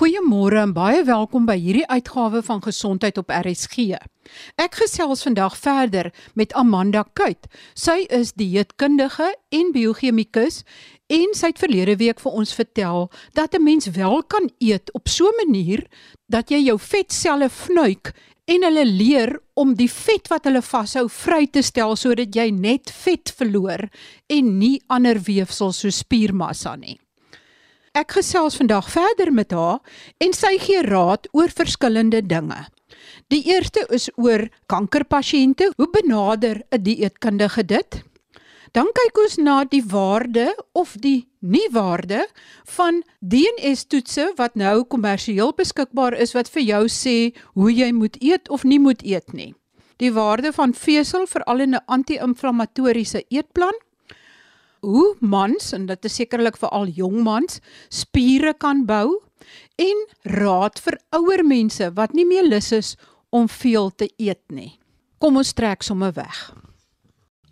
Goeiemôre en baie welkom by hierdie uitgawe van Gesondheid op RSG. Ek gesels vandag verder met Amanda Kuit. Sy is dieetkundige en biochemikus en sy het verlede week vir ons vertel dat 'n mens wel kan eet op so 'n manier dat jy jou vetselle vnuik en hulle leer om die vet wat hulle vashou vry te stel sodat jy net vet verloor en nie ander weefsel so spiermassa nie. Ek gesels vandag verder met haar en sy gee raad oor verskillende dinge. Die eerste is oor kankerpasiënte. Hoe benader 'n dieetkundige dit? Dan kyk ons na die waarde of die nie waarde van DNS-toetse wat nou kommersieel beskikbaar is wat vir jou sê hoe jy moet eet of nie moet eet nie. Die waarde van vesel veral in 'n anti-inflammatoriese eetplan hoe mans en dit is sekerlik vir al jong mans spiere kan bou en raad vir ouer mense wat nie meer lus is om veel te eet nie. Kom ons trek sommer weg.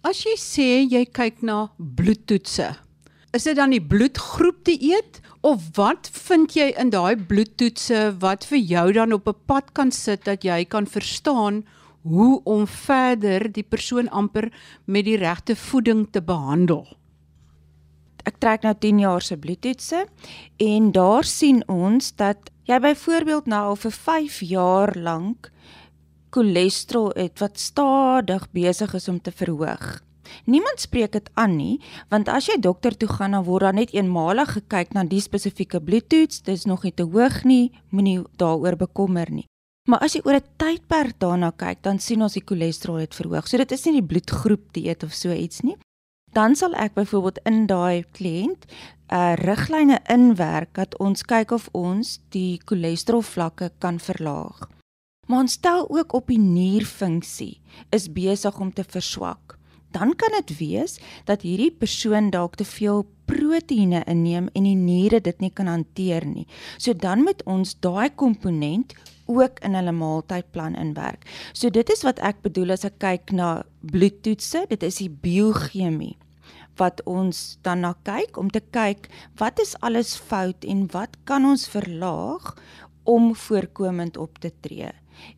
As jy sê jy kyk na bloedtoetse, is dit dan die bloedgroep te eet of wat vind jy in daai bloedtoetse wat vir jou dan op 'n pad kan sit dat jy kan verstaan hoe om verder die persoon amper met die regte voeding te behandel? Ek trek nou 10 jaar se bloedtoetse en daar sien ons dat jy byvoorbeeld nou al vir 5 jaar lank cholesterol het wat stadig besig is om te verhoog. Niemand spreek dit aan nie, want as jy dokter toe gaan dan word daar net eenmalig gekyk na die spesifieke bloedtoets, dis nog nie te hoog nie, moenie daaroor bekommer nie. Maar as jy oor 'n tydperk daarna kyk, dan sien ons die cholesterol het verhoog. So dit is nie die bloedgroep dieet of so iets nie dan sal ek byvoorbeeld in daai kliënt 'n uh, riglyne inwerk dat ons kyk of ons die cholesterol vlakke kan verlaag. Maar ons stel ook op die nierfunksie is besig om te verswak. Dan kan dit wees dat hierdie persoon dalk te veel proteïene inneem en die niere dit nie kan hanteer nie. So dan moet ons daai komponent ook in hulle maaltydplan inwerk. So dit is wat ek bedoel as ek kyk na bloedtoetse, dit is die biochemie wat ons dan na kyk om te kyk wat is alles fout en wat kan ons verlaag om voorkomend op te tree.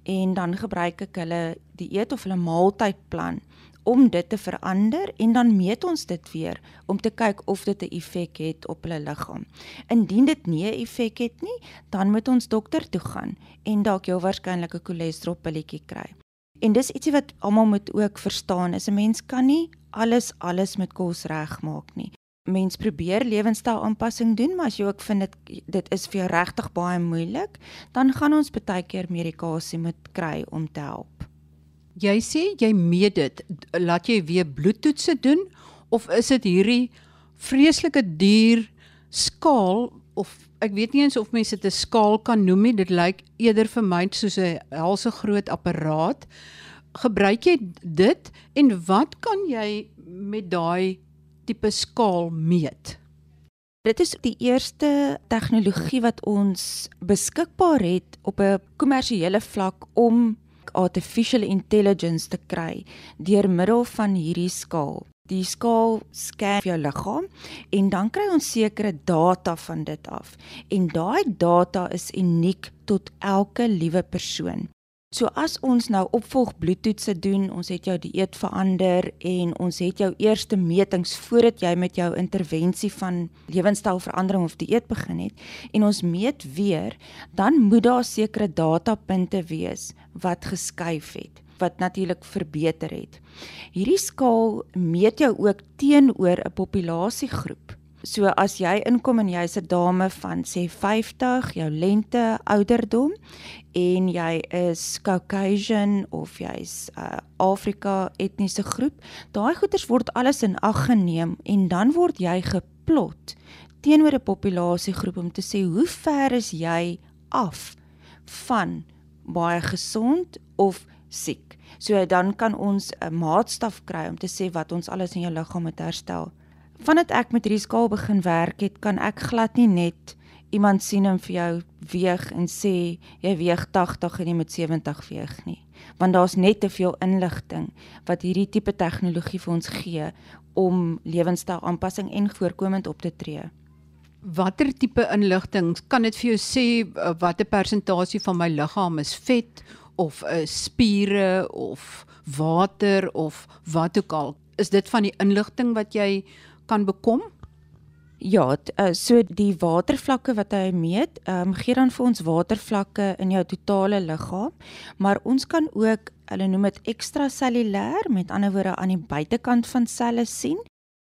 En dan gebruik ek hulle dieet of hulle maaltydplan om dit te verander en dan meet ons dit weer om te kyk of dit 'n effek het op hulle liggaam. Indien dit nie 'n effek het nie, dan moet ons dokter toe gaan en dalk jou waarskynlike cholesterolpilletjie kry. En dis ietsie wat almal moet ook verstaan, is 'n mens kan nie alles alles met kos regmaak nie. Mens probeer lewenstyl aanpassing doen, maar as jy ook vind dit dit is vir jou regtig baie moeilik, dan gaan ons baie keer medikasie moet kry om te help. Jy sê jy meet dit, laat jy weer bloedtoetse doen of is dit hierdie vreeslike duur skaal of ek weet nie eens of mense dit 'n skaal kan noem nie, dit lyk eerder vir my soos 'n helse groot apparaat. Gebruik jy dit en wat kan jy met daai tipe skaal meet? Dit is die eerste tegnologie wat ons beskikbaar het op 'n kommersiële vlak om artificial intelligence te kry deur middel van hierdie skaal. Die skaal scan jou liggaam en dan kry ons sekere data van dit af. En daai data is uniek tot elke liewe persoon. So as ons nou opvolg bloedtoetse doen, ons het jou dieet verander en ons het jou eerste metings voordat jy met jou intervensie van lewenstylverandering of dieet begin het en ons meet weer, dan moet daar sekere datapunte wees wat geskuif het wat natuurlik verbeter het. Hierdie skaal meet jou ook teenoor 'n populasiegroep. So as jy inkom en jy's 'n dame van sê 50, jou lente, ouderdom en jy is Caucasian of jy's 'n uh, Afrika etniese groep, daai goeters word alles in ag geneem en dan word jy geplot teenoor 'n populasiegroep om te sê hoe ver is jy af van baie gesond of siek. So dan kan ons 'n maatstaf kry om te sê wat ons alles in jou liggaam moet herstel vandat ek met hierdie skaal begin werk het, kan ek glad nie net iemand sien en vir jou weeg en sê jy weeg 80 en jy moet 70 weeg nie. Want daar's net te veel inligting wat hierdie tipe tegnologie vir ons gee om lewenstyl aanpassing en voorkomend op te tree. Watter tipe inligting kan dit vir jou sê uh, watter persentasie van my liggaam is vet of uh, spiere of water of wat ook al? Is dit van die inligting wat jy kan bekom? Ja, uh, so die watervlakke wat hy meet, ehm um, gee dan vir ons watervlakke in jou totale liggaam, maar ons kan ook, hulle noem dit ekstrasellulêr, met ander woorde aan die buitekant van selle sien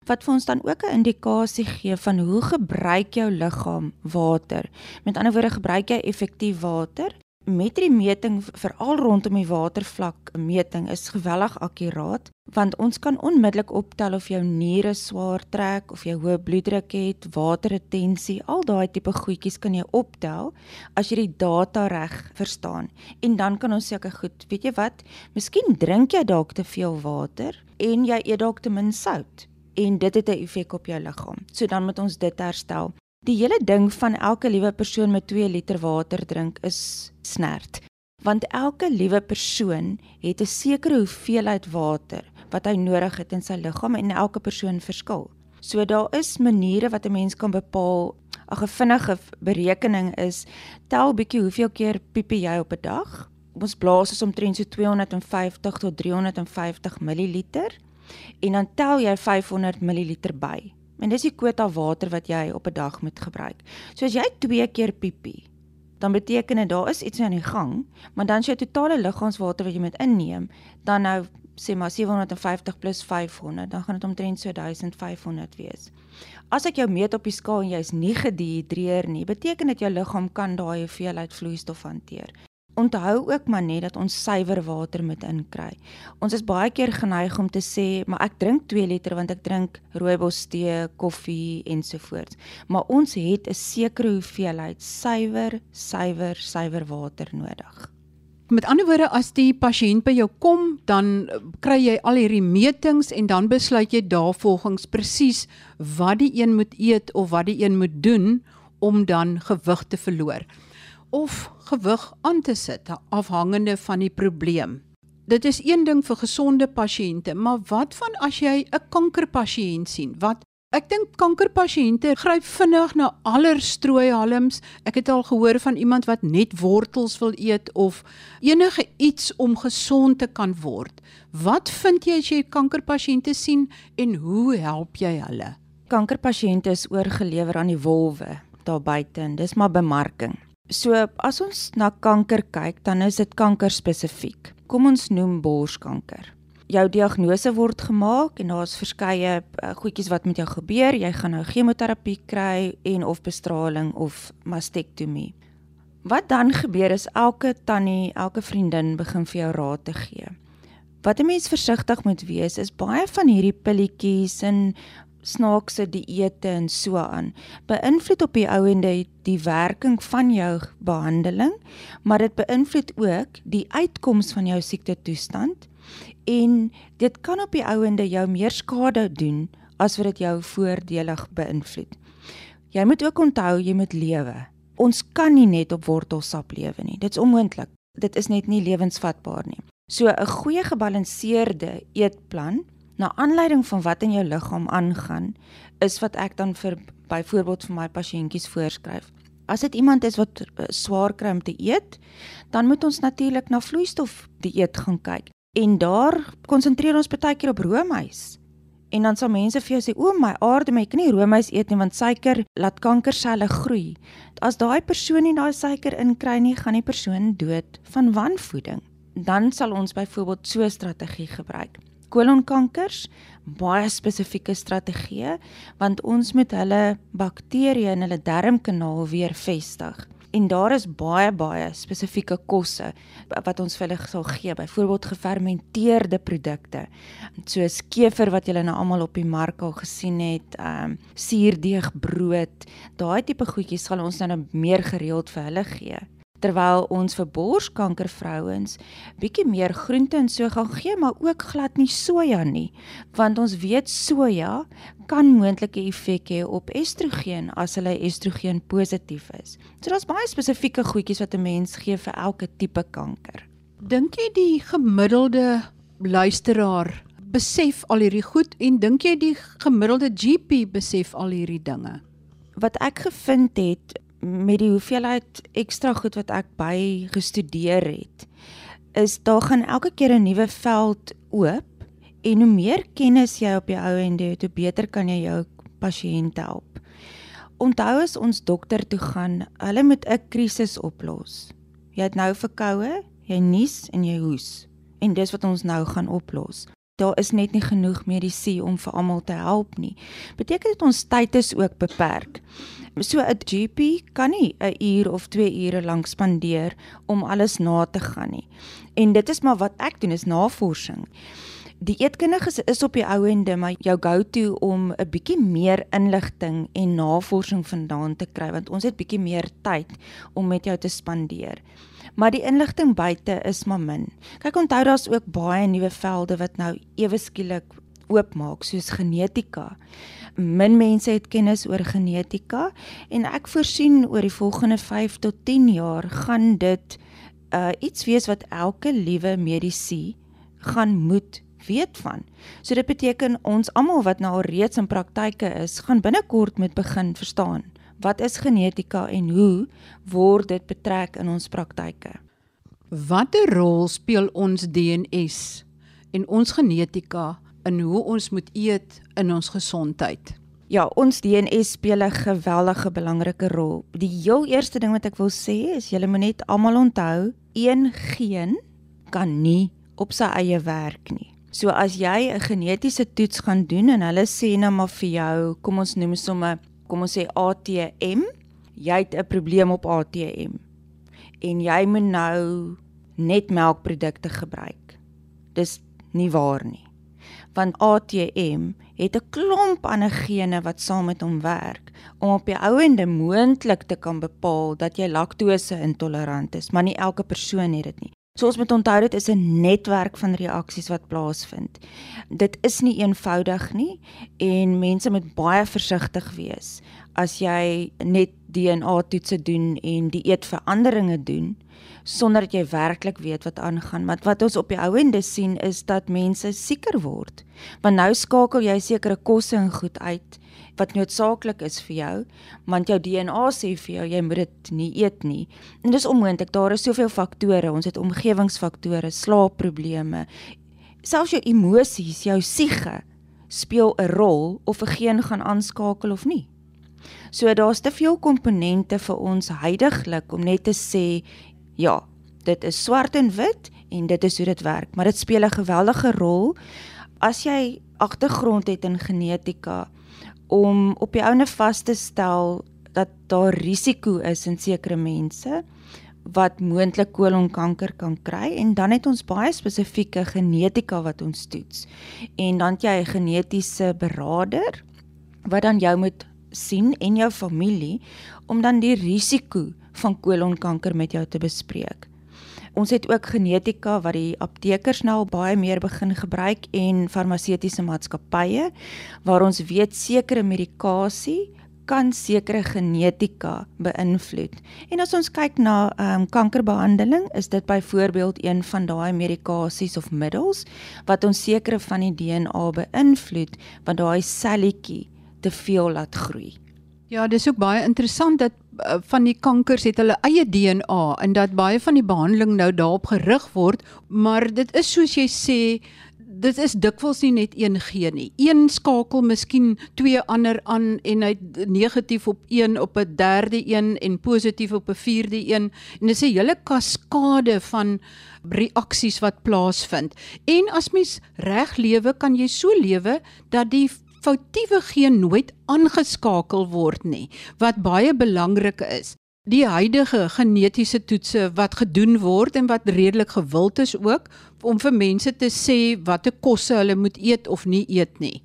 wat vir ons dan ook 'n indikasie gee van hoe gebruik jou liggaam water. Met ander woorde, gebruik jy effektief water? Met die meting veral rondom die watervlak meting is geweldig akkuraat want ons kan onmiddellik optel of jou niere swaar trek of jy hoë bloeddruk het, waterretensie, al daai tipe goedjies kan jy optel as jy die data reg verstaan. En dan kan ons ek goed, weet jy wat? Miskien drink jy dalk te veel water en jy eet dalk te min sout en dit het 'n effek op jou liggaam. So dan moet ons dit herstel. Die hele ding van elke liewe persoon met 2 liter water drink is snert. Want elke liewe persoon het 'n sekere hoeveelheid water wat hy nodig het in sy liggaam en elke persoon verskil. So daar is maniere wat 'n mens kan bepaal. 'n Vinnige berekening is tel bietjie hoeveel keer piep jy op 'n dag. Ons blaas is omtrent so 250 tot 350 ml en dan tel jy 500 ml by. En dis die kwota water wat jy op 'n dag moet gebruik. So as jy 2 keer piepie, dan beteken dit daar is iets aan die gang, maar dan is jou totale liggaamswater wat jy moet inneem, dan nou sê maar 750 plus 500, dan gaan dit omtrent so 1500 wees. As ek jou meet op die skaal en jy's nie gedihidreer nie, beteken dit jou liggaam kan daai hoeveelheid vloeistof hanteer onthou ook maar net dat ons suiwer water moet inkry. Ons is baie keer geneig om te sê, maar ek drink 2 liter want ek drink rooibos tee, koffie ensovoorts. Maar ons het 'n sekere hoeveelheid suiwer, suiwer, suiwer water nodig. Met ander woorde, as die pasiënt by jou kom, dan kry jy al hierdie metings en dan besluit jy daarvolgens presies wat die een moet eet of wat die een moet doen om dan gewig te verloor of gewig aan te sit afhangende van die probleem. Dit is een ding vir gesonde pasiënte, maar wat van as jy 'n kankerpasiënt sien? Wat ek dink kankerpasiënte gryp vinnig na aller strooihalms. Ek het al gehoor van iemand wat net wortels wil eet of enige iets om gesond te kan word. Wat vind jy as jy kankerpasiënte sien en hoe help jy hulle? Kankerpasiënte is oorgelewer aan die wolwe daar buite en dis maar bemarking. So as ons na kanker kyk, dan is dit kanker spesifiek. Kom ons noem borskanker. Jou diagnose word gemaak en daar's verskeie uh, goedjies wat met jou gebeur. Jy gaan nou chemoterapie kry en of bestraling of mastektomie. Wat dan gebeur is elke tannie, elke vriendin begin vir jou raad te gee. Wat 'n mens versigtig moet wees is baie van hierdie pilletjies en snaakse dieete en so aan beïnvloed op die ouende die werking van jou behandeling maar dit beïnvloed ook die uitkoms van jou siekte toestand en dit kan op die ouende jou meer skade doen as wat dit jou voordelig beïnvloed. Jy moet ook onthou jy moet lewe. Ons kan nie net op wortelsap lewe nie. Dit's onmoontlik. Dit is net nie lewensvatbaar nie. So 'n goeie gebalanseerde eetplan na aanleiding van wat in jou liggaam aangaan, is wat ek dan vir byvoorbeeld vir my pasiëntjies voorskryf. As dit iemand is wat uh, swaar kry om te eet, dan moet ons natuurlik na vloeistof dieet gaan kyk. En daar konsentreer ons baie keer op roomys. En dan sal mense vir jou sê, "O my aarde, my kan nie roomys eet nie want suiker laat kankerselle groei." As daai persoon nie daai suiker inkry nie, gaan die persoon dood van wanvoeding. Dan sal ons byvoorbeeld so 'n strategie gebruik kolonkankers baie spesifieke strategieë want ons moet hulle bakterieë in hulle darmkanaal weer vestig. En daar is baie baie spesifieke kosse wat ons vir hulle sal gee, byvoorbeeld gefermenteerde produkte. Soos kever wat julle nou almal op die mark al gesien het, ehm um, suurdeegbrood, daai tipe goedjies sal ons nou meer gereeld vir hulle gee terwyl ons vir borskankervrouens bietjie meer groente en so gaan gee, maar ook glad nie soja nie, want ons weet soja kan moontlike effek hê op estrogen as hulle estrogen positief is. So daar's baie spesifieke goedjies wat 'n mens gee vir elke tipe kanker. Dink jy die gemiddelde luisteraar besef al hierdie goed en dink jy die gemiddelde GP besef al hierdie dinge? Wat ek gevind het met die hoeveelheid ekstra goed wat ek by gestudeer het, is daar gaan elke keer 'n nuwe veld oop en hoe meer kennis jy op jou ou en hoe beter kan jy jou pasiënt help. Onthou as ons dokter toe gaan, hulle moet 'n krisis oplos. Jy het nou verkoue, jy nies en jy hoes en dis wat ons nou gaan oplos. Daar is net nie genoeg medisy om vir almal te help nie. Beteken dit ons tyd is ook beperk. So 'n GP kan nie 'n uur of 2 ure lank spandeer om alles na te gaan nie. En dit is maar wat ek doen is navorsing. Die eetkundiges is op die ou ende maar jou go-to om 'n bietjie meer inligting en navorsing vandaan te kry want ons het bietjie meer tyd om met jou te spandeer. Maar die inligting buite is maar min. Kyk onthou daar's ook baie nuwe velde wat nou ewe skielik oopmaak soos genetika. Min mense het kennis oor genetika en ek voorsien oor die volgende 5 tot 10 jaar gaan dit uh iets wees wat elke liewe medisy gaan moet weet van. So dit beteken ons almal wat nou al reeds in praktyke is, gaan binnekort met begin verstaan wat is genetika en hoe word dit betrek in ons praktyke. Watter rol speel ons DNS en ons genetika in hoe ons moet eet in ons gesondheid? Ja, ons DNS speel 'n geweldige belangrike rol. Die heel eerste ding wat ek wil sê is julle moet net almal onthou, een geen kan nie op sy eie werk nie. So as jy 'n genetiese toets gaan doen en hulle sê nou maar vir jou, kom ons noem sommer, kom ons sê ATM, jy het 'n probleem op ATM. En jy moet nou net melkprodukte gebruik. Dis nie waar nie. Want ATM het 'n klomp ander gene wat saam met hom werk om op die ouende moontlik te kan bepaal dat jy laktose intolerant is, maar nie elke persoon het dit nie. So ons moet onthou dit is 'n netwerk van reaksies wat plaasvind. Dit is nie eenvoudig nie en mense moet baie versigtig wees as jy net DNA toetse doen en die eetveranderinge doen sonder dat jy werklik weet wat aangaan. Maar wat ons op die ouende sien is dat mense sieker word. Want nou skakel jy sekere kosse en goed uit wat noodsaaklik is vir jou, want jou DNA sê vir jou jy moet dit nie eet nie. En dis onmoontlik, daar is soveel faktore. Ons het omgewingsfaktore, slaapprobleme, selfs jou emosies, jou siege speel 'n rol of 'n geen gaan aanskakel of nie. So daar's te veel komponente vir ons heidaglik om net te sê ja, dit is swart en wit en dit is hoe dit werk, maar dit speel 'n geweldige rol as jy agtergrond het in genetika om op die ouene vas te stel dat daar risiko is in sekere mense wat moontlik kolonkanker kan kry en dan het ons baie spesifieke genetika wat ons toets. En dan het jy 'n genetiese beraader wat dan jou moet sien en jou familie om dan die risiko van kolonkanker met jou te bespreek. Ons het ook genetika wat die aptekers nou baie meer begin gebruik en farmaseutiese maatskappye waar ons weet sekere medikasie kan sekere genetika beïnvloed. En as ons kyk na ehm um, kankerbehandeling, is dit byvoorbeeld een van daai medikasies of middels wat ons sekere van die DNA beïnvloed wat daai selletjie te veel laat groei. Ja, dis ook baie interessant dat uh, van die kankers het hulle eie DNA en dat baie van die behandeling nou daarop gerig word, maar dit is soos jy sê, dit is dikwels nie net een geen nie. Een skakel miskien twee ander aan en hy't negatief op een op 'n derde een en positief op 'n vierde een en dis 'n hele kaskade van reaksies wat plaasvind. En as mens reg lewe, kan jy so lewe dat die foutiewe geen nooit aangeskakel word nie wat baie belangrik is. Die huidige genetiese toetse wat gedoen word en wat redelik gewild is ook om vir mense te sê watter kosse hulle moet eet of nie eet nie.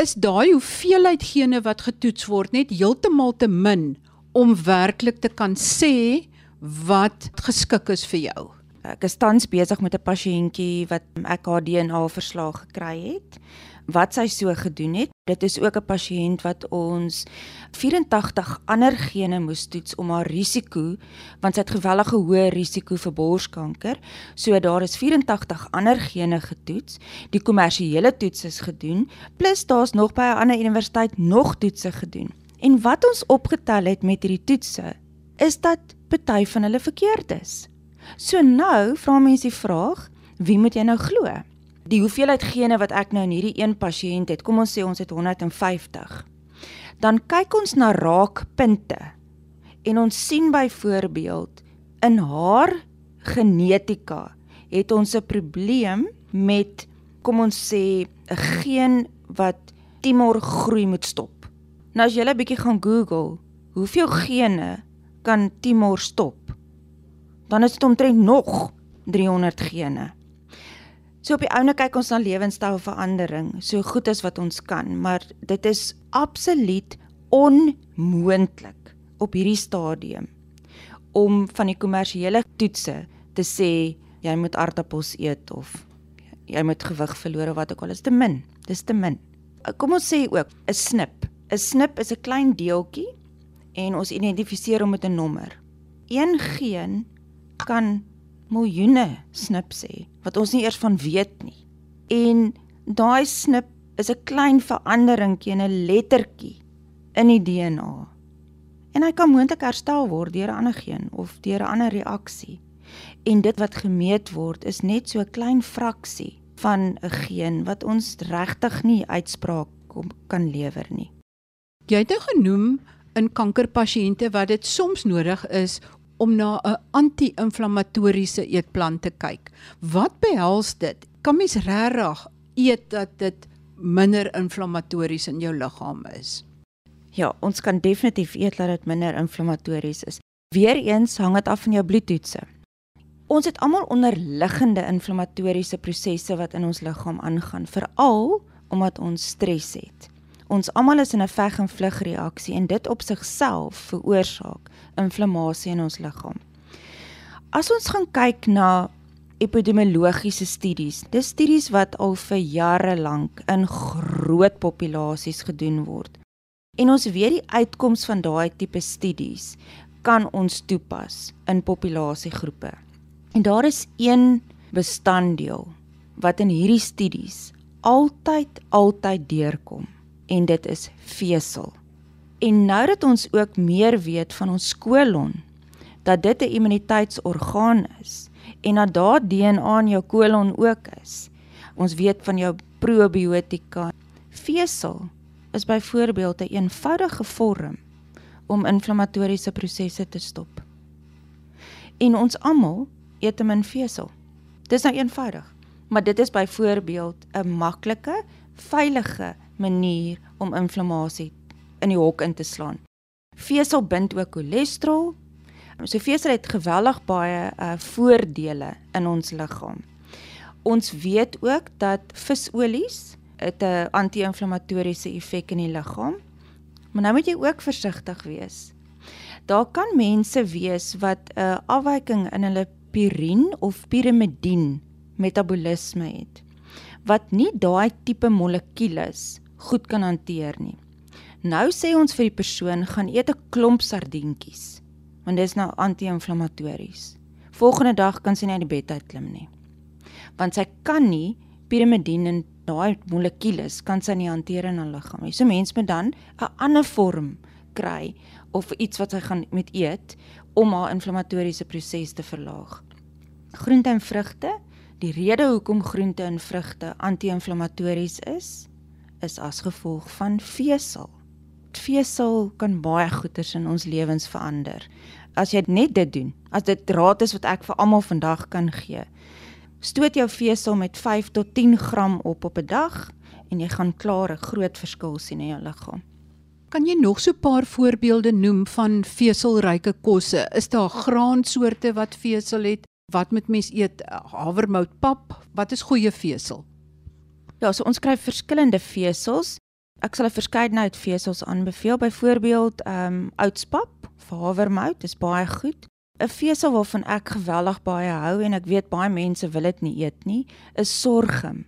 Is daai hoeveelheid gene wat getoets word net heeltemal te min om werklik te kan sê wat geskik is vir jou? Ek is tans besig met 'n pasiëntjie wat ek haar DNA verslag gekry het wat sy so gedoen het. Dit is ook 'n pasiënt wat ons 84 ander gene moes toets om haar risiko, want sy het gewellige hoë risiko vir borskanker. So daar is 84 ander gene getoets. Die kommersiële toets is gedoen, plus daar's nog by 'n ander universiteit nog toetse gedoen. En wat ons opgetel het met hierdie toetse is dat party van hulle verkeerd is. So nou vra mense die vraag, wie moet jy nou glo? Die hoeveelheid gene wat ek nou in hierdie een pasiënt het, kom ons sê ons het 150. Dan kyk ons na raakpunte en ons sien byvoorbeeld in haar genetika het ons 'n probleem met kom ons sê 'n geen wat timor groei moet stop. Nou as jy 'n bietjie gaan Google, hoeveel gene kan timor stop? Dan is dit omtrent nog 300 gene. So op die ouene kyk ons na lewenstylverandering so goed as wat ons kan, maar dit is absoluut onmoontlik op hierdie stadium om van die kommersiële toetse te sê jy moet aardappels eet of jy moet gewig verloor of wat ook al is te min. Dis te min. Kom ons sê ook 'n snip. 'n Snip is 'n klein deeltjie en ons identifiseer hom met 'n nommer. Een geen kan miljoene snips hê wat ons nie eers van weet nie. En daai snip is 'n klein veranderingkie in 'n lettertjie in die DNA. En hy kan moontlik herstel word deur 'n ander geen of deur 'n ander reaksie en dit wat gemeet word is net so 'n klein fraksie van 'n geen wat ons regtig nie uitspraak kan lewer nie. Jy het nou genoem in kankerpasiënte wat dit soms nodig is om na 'n anti-inflammatoriese eetplan te kyk. Wat behels dit? Kan mens regtig eet dat dit minder inflammatories in jou liggaam is? Ja, ons kan definitief eet dat dit minder inflammatories is. Weereens hang dit af van jou bloedtoetse. Ons het almal onderliggende inflammatoriese prosesse wat in ons liggaam aangaan, veral omdat ons stres het. Ons almal is in 'n veg en vlug reaksie en dit op sigself veroorsaak inflammasie in ons liggaam. As ons gaan kyk na epidemiologiese studies, dis studies wat al vir jare lank in groot populasies gedoen word. En ons weet die uitkoms van daai tipe studies kan ons toepas in populasiegroepe. En daar is een bestanddeel wat in hierdie studies altyd altyd deurkom en dit is vesel. En nou dat ons ook meer weet van ons kolon dat dit 'n immuniteitsorgaan is en dat daar DNA in jou kolon ook is. Ons weet van jou probiotika. Vesel is byvoorbeeld 'n een eenvoudige vorm om inflammatoriese prosesse te stop. En ons almal eet min vesel. Dis nou eenvoudig, maar dit is byvoorbeeld 'n maklike, veilige manier om inflammasie in die hok in te slaan. Vesel bind ook cholesterol. So vesel het geweldig baie uh voordele in ons liggaam. Ons weet ook dat visolies het 'n anti-inflammatoriese effek in die liggaam. Maar nou moet jy ook versigtig wees. Daar kan mense wees wat 'n uh, afwyking in hulle pirien of pirimidien metabolisme het wat nie daai tipe molekules goed kan hanteer nie. Nou sê ons vir die persoon gaan eet 'n klomp sardientjies want dit is nou anti-inflammatories. Volgende dag kan sy nie uit die bed uit klim nie. Want sy kan nie pirimidien en daai molekules kan sy nie hanteer in haar liggaam nie. So mens moet dan 'n ander vorm kry of iets wat sy gaan met eet om haar inflammatoriese proses te verlaag groente en vrugte. Die rede hoekom groente en vrugte anti-inflammatories is, is as gevolg van vesel. Vesel kan baie goeders in ons lewens verander. As jy net dit doen, as dit raad is wat ek vir almal vandag kan gee. Stoot jou vesel met 5 tot 10 gram op op 'n dag en jy gaan klaar 'n groot verskil sien in jou liggaam. Kan jy nog so 'n paar voorbeelde noem van veselryke kosse? Is daar graansoorte wat vesel het? Wat moet mens eet? Havermoutpap, wat is goeie vesel? Ja, so ons kry verskillende vesels. Ek sal 'n verskeidenheid vesels aanbeveel. Byvoorbeeld, ehm um, oudspap, havermout is baie goed. 'n Vesel waarvan ek geweldig baie hou en ek weet baie mense wil dit nie eet nie, is sorghum.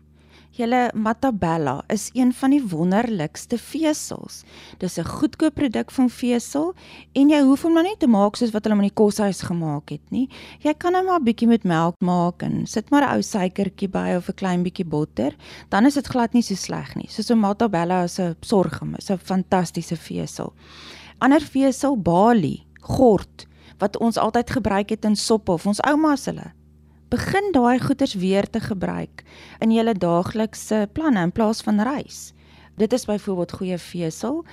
Julle Matabella is een van die wonderlikste vesels. Dis 'n goedkoop produk van vesel en jy hoef hom nou nie te maak soos wat hulle hom in die koshuis gemaak het nie. Jy kan hom maar bietjie met melk maak en sit maar 'n ou suikertjie by of 'n klein bietjie botter, dan is dit glad nie so sleg nie. Soos 'n Matabella is 'n sorgem, is 'n fantastiese vesel. Ander vesel Bali, gort wat ons altyd gebruik het in soppe of ons oumas hulle begin daai goeders weer te gebruik in julle daaglikse planne in plaas van rys. Dit is byvoorbeeld goeie vesel.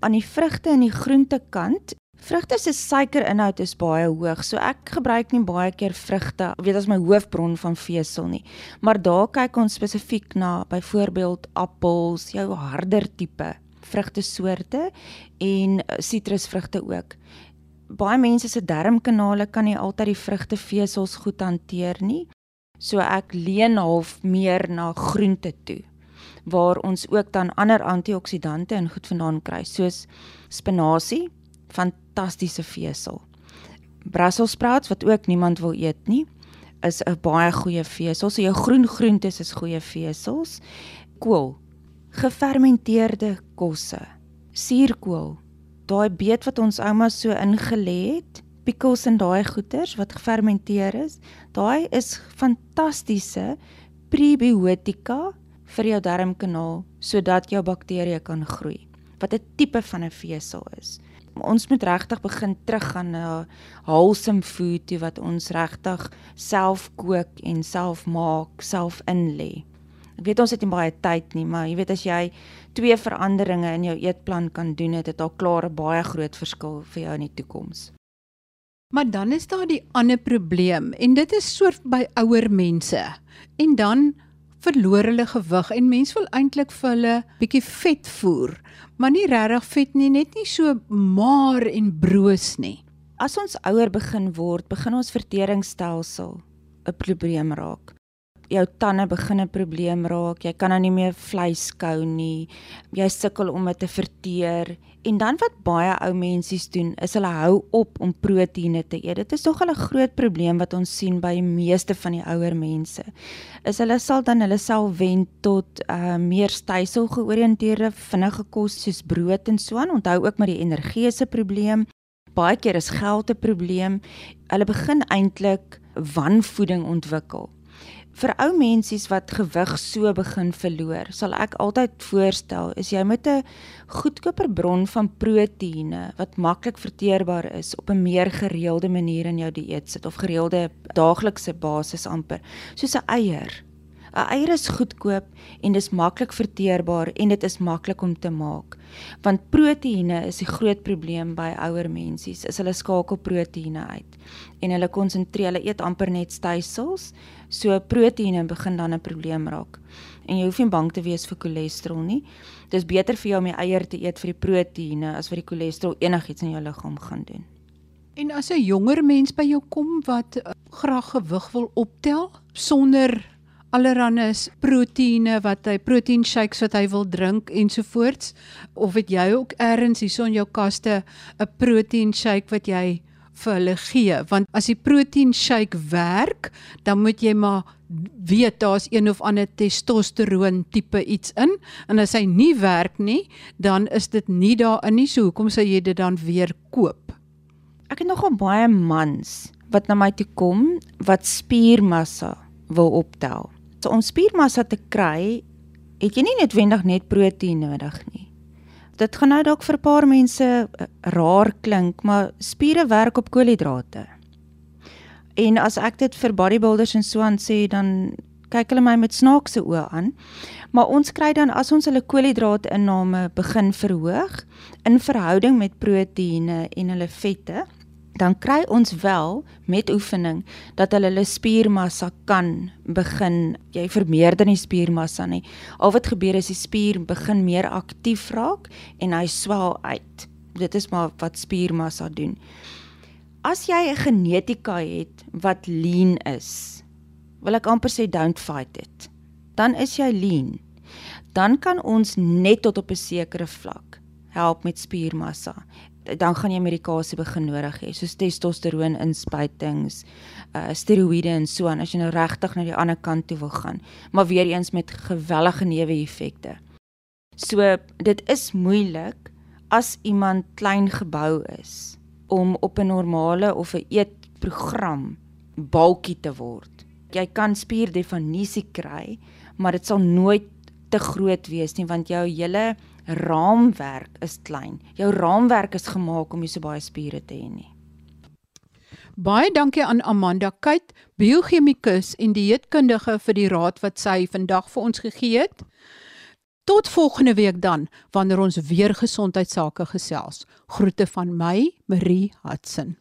Aan die vrugte en die groente kant, vrugte se suikerinhoud is baie hoog, so ek gebruik nie baie keer vrugte, weet as my hoofbron van vesel nie. Maar daar kyk ons spesifiek na byvoorbeeld appels, jou harder tipe vrugtesoorte en sitrusvrugte ook baie mense se darmkanale kan nie altyd die vrugtevesels goed hanteer nie. So ek leen half meer na groente toe waar ons ook dan ander antioksidante en goed vandaan kry soos spinasie, fantastiese vesel. Brussels sprouts wat ook niemand wil eet nie, is 'n baie goeie vesel. So jou groen groentes is goeie vesels. Kool, gefermenteerde kosse, suurkool, daai beet wat ons ouma so ingelê het, pickles en daai goeters wat gefermenteer is, daai is fantastiese prebiotika vir jou darmkanaal sodat jou bakterieë kan groei. Wat 'n tipe van 'n vesel is. Ons moet regtig begin teruggaan na wholesome food toe wat ons regtig self kook en self maak, self inlê. Ek weet ons het nie baie tyd nie, maar jy weet as jy twee veranderinge in jou eetplan kan doen, het dit al klaar 'n baie groot verskil vir jou in die toekoms. Maar dan is daar die ander probleem en dit is soort by ouer mense. En dan verloor hulle gewig en mense wil eintlik vir hulle bietjie vet voer, maar nie regtig vet nie, net nie so maar en broos nie. As ons ouer begin word, begin ons verteringsstelsel 'n probleem raak jou tande begin 'n probleem raak. Jy kan nou nie meer vleis kou nie. Jy sukkel om dit te verteer. En dan wat baie ou mensies doen, is hulle hou op om proteïene te eet. Dit is tog 'n groot probleem wat ons sien by die meeste van die ouer mense. Is hulle sal dan hulle self wend tot uh meer stysel georiënteerde vinnige kos soos brood en so aan. Onthou ook met die energetiese probleem. Baie keer is geld 'n probleem. Hulle begin eintlik wanvoeding ontwikkel vir ou mensies wat gewig so begin verloor, sal ek altyd voorstel is jy met 'n goedkoper bron van proteïene wat maklik verteerbaar is op 'n meer gereelde manier in jou dieet sit of gereelde daaglikse basis amper, soos 'n eier. 'n Eier is goedkoop en dis maklik verteerbaar en dit is maklik om te maak. Want proteïene is die groot probleem by ouer mensies. Is hulle skakel proteïene uit en hulle konsentreer, hulle eet amper net stysels, so proteïene begin dan 'n probleem raak. En jy hoef nie bang te wees vir cholesterol nie. Dis beter vir jou om die eier te eet vir die proteïene as vir die cholesterol enigiets in jou liggaam gaan doen. En as 'n jonger mens by jou kom wat uh, graag gewig wil optel sonder allerhande proteïene wat hy protein shakes wat hy wil drink ensovoorts of het jy ook eers hierso in jou kaste 'n protein shake wat jy vir hulle gee? Want as die protein shake werk dan moet jy maar weet daar's een of ander testosteroon tipe iets in. En as hy nie werk nie dan is dit nie daarin nie. So hoekom sou jy dit dan weer koop? Ek het nogal baie mans wat na my toe kom wat spiermassa wil optel om spiermassa te kry, het jy nie noodwendig net proteïen nodig nie. Dit gaan nou dalk vir 'n paar mense eh, raar klink, maar spiere werk op koolhidrate. En as ek dit vir bodybuilders en so aan sê, dan kyk hulle my met snaakse oë aan. Maar ons kry dan as ons hulle koolhidraatinname begin verhoog in verhouding met proteïene en hulle vette, dan kry ons wel met oefening dat hulle hulle spiermassa kan begin jy vermeerder nie spiermassa nie. Al wat gebeur is die spier begin meer aktief raak en hy swel uit. Dit is maar wat spiermassa doen. As jy 'n genetika het wat lean is wil ek amper sê don't fight it. Dan is jy lean. Dan kan ons net tot op 'n sekere vlak help met spiermassa dan gaan jy medikasie begin nodig hê, soos testosteroon inspuitings, uh steroïde en so aan as jy nou regtig na die ander kant toe wil gaan, maar weer eens met gewellige neeweffekte. So dit is moeilik as iemand klein gebou is om op 'n normale of 'n eetprogram balkie te word. Jy kan spierdefinisie kry, maar dit sal nooit te groot wees nie want jou hele raamwerk is klein. Jou raamwerk is gemaak om nie so baie spiere te hê nie. Baie dankie aan Amanda Kuyt, biochemikus en dieetkundige vir die raad wat sy vandag vir ons gegee het. Tot volgende week dan wanneer ons weer gesondheidsake gesels. Groete van my, Marie Hudson.